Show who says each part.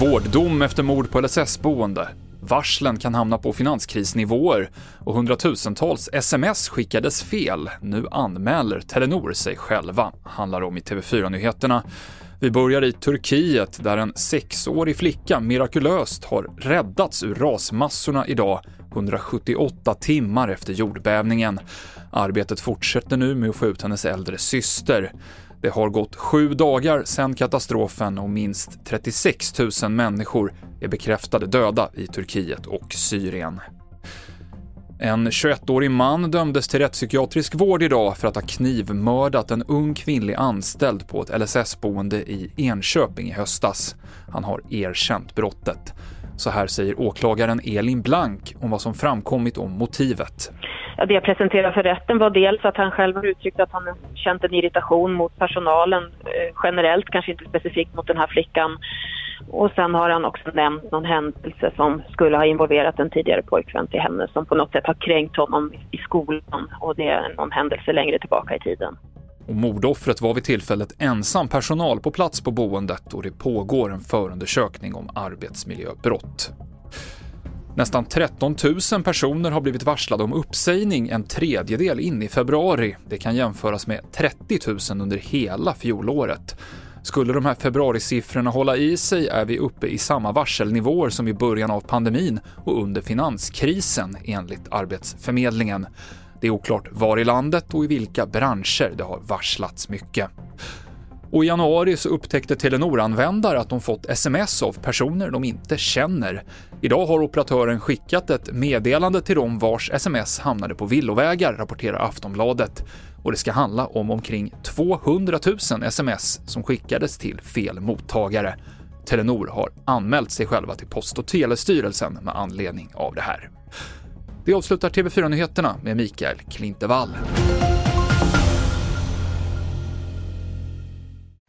Speaker 1: Vårddom efter mord på LSS-boende. Varslen kan hamna på finanskrisnivåer och hundratusentals sms skickades fel. Nu anmäler Telenor sig själva, handlar om i TV4-nyheterna. Vi börjar i Turkiet där en sexårig flicka mirakulöst har räddats ur rasmassorna idag, 178 timmar efter jordbävningen. Arbetet fortsätter nu med att få ut hennes äldre syster. Det har gått sju dagar sedan katastrofen och minst 36 000 människor är bekräftade döda i Turkiet och Syrien. En 21-årig man dömdes till rättspsykiatrisk vård idag för att ha knivmördat en ung kvinnlig anställd på ett LSS-boende i Enköping i höstas. Han har erkänt brottet. Så här säger åklagaren Elin Blank om vad som framkommit om motivet.
Speaker 2: Ja, det jag presenterade för rätten var dels att han själv har uttryckt att han känt en irritation mot personalen eh, generellt, kanske inte specifikt mot den här flickan. Och sen har han också nämnt någon händelse som skulle ha involverat en tidigare pojkvän till henne som på något sätt har kränkt honom i skolan och det är någon händelse längre tillbaka i tiden.
Speaker 1: Och mordoffret var vid tillfället ensam personal på plats på boendet och det pågår en förundersökning om arbetsmiljöbrott. Nästan 13 000 personer har blivit varslade om uppsägning en tredjedel in i februari. Det kan jämföras med 30 000 under hela fjolåret. Skulle de här februarisiffrorna hålla i sig är vi uppe i samma varselnivåer som i början av pandemin och under finanskrisen, enligt Arbetsförmedlingen. Det är oklart var i landet och i vilka branscher det har varslats mycket. Och I januari så upptäckte Telenor-användare att de fått sms av personer de inte känner. Idag har operatören skickat ett meddelande till dem vars sms hamnade på villovägar, rapporterar Aftonbladet. Och det ska handla om omkring 200 000 sms som skickades till fel mottagare. Telenor har anmält sig själva till Post och telestyrelsen med anledning av det här. Det avslutar TV4-nyheterna med Mikael Klintevall.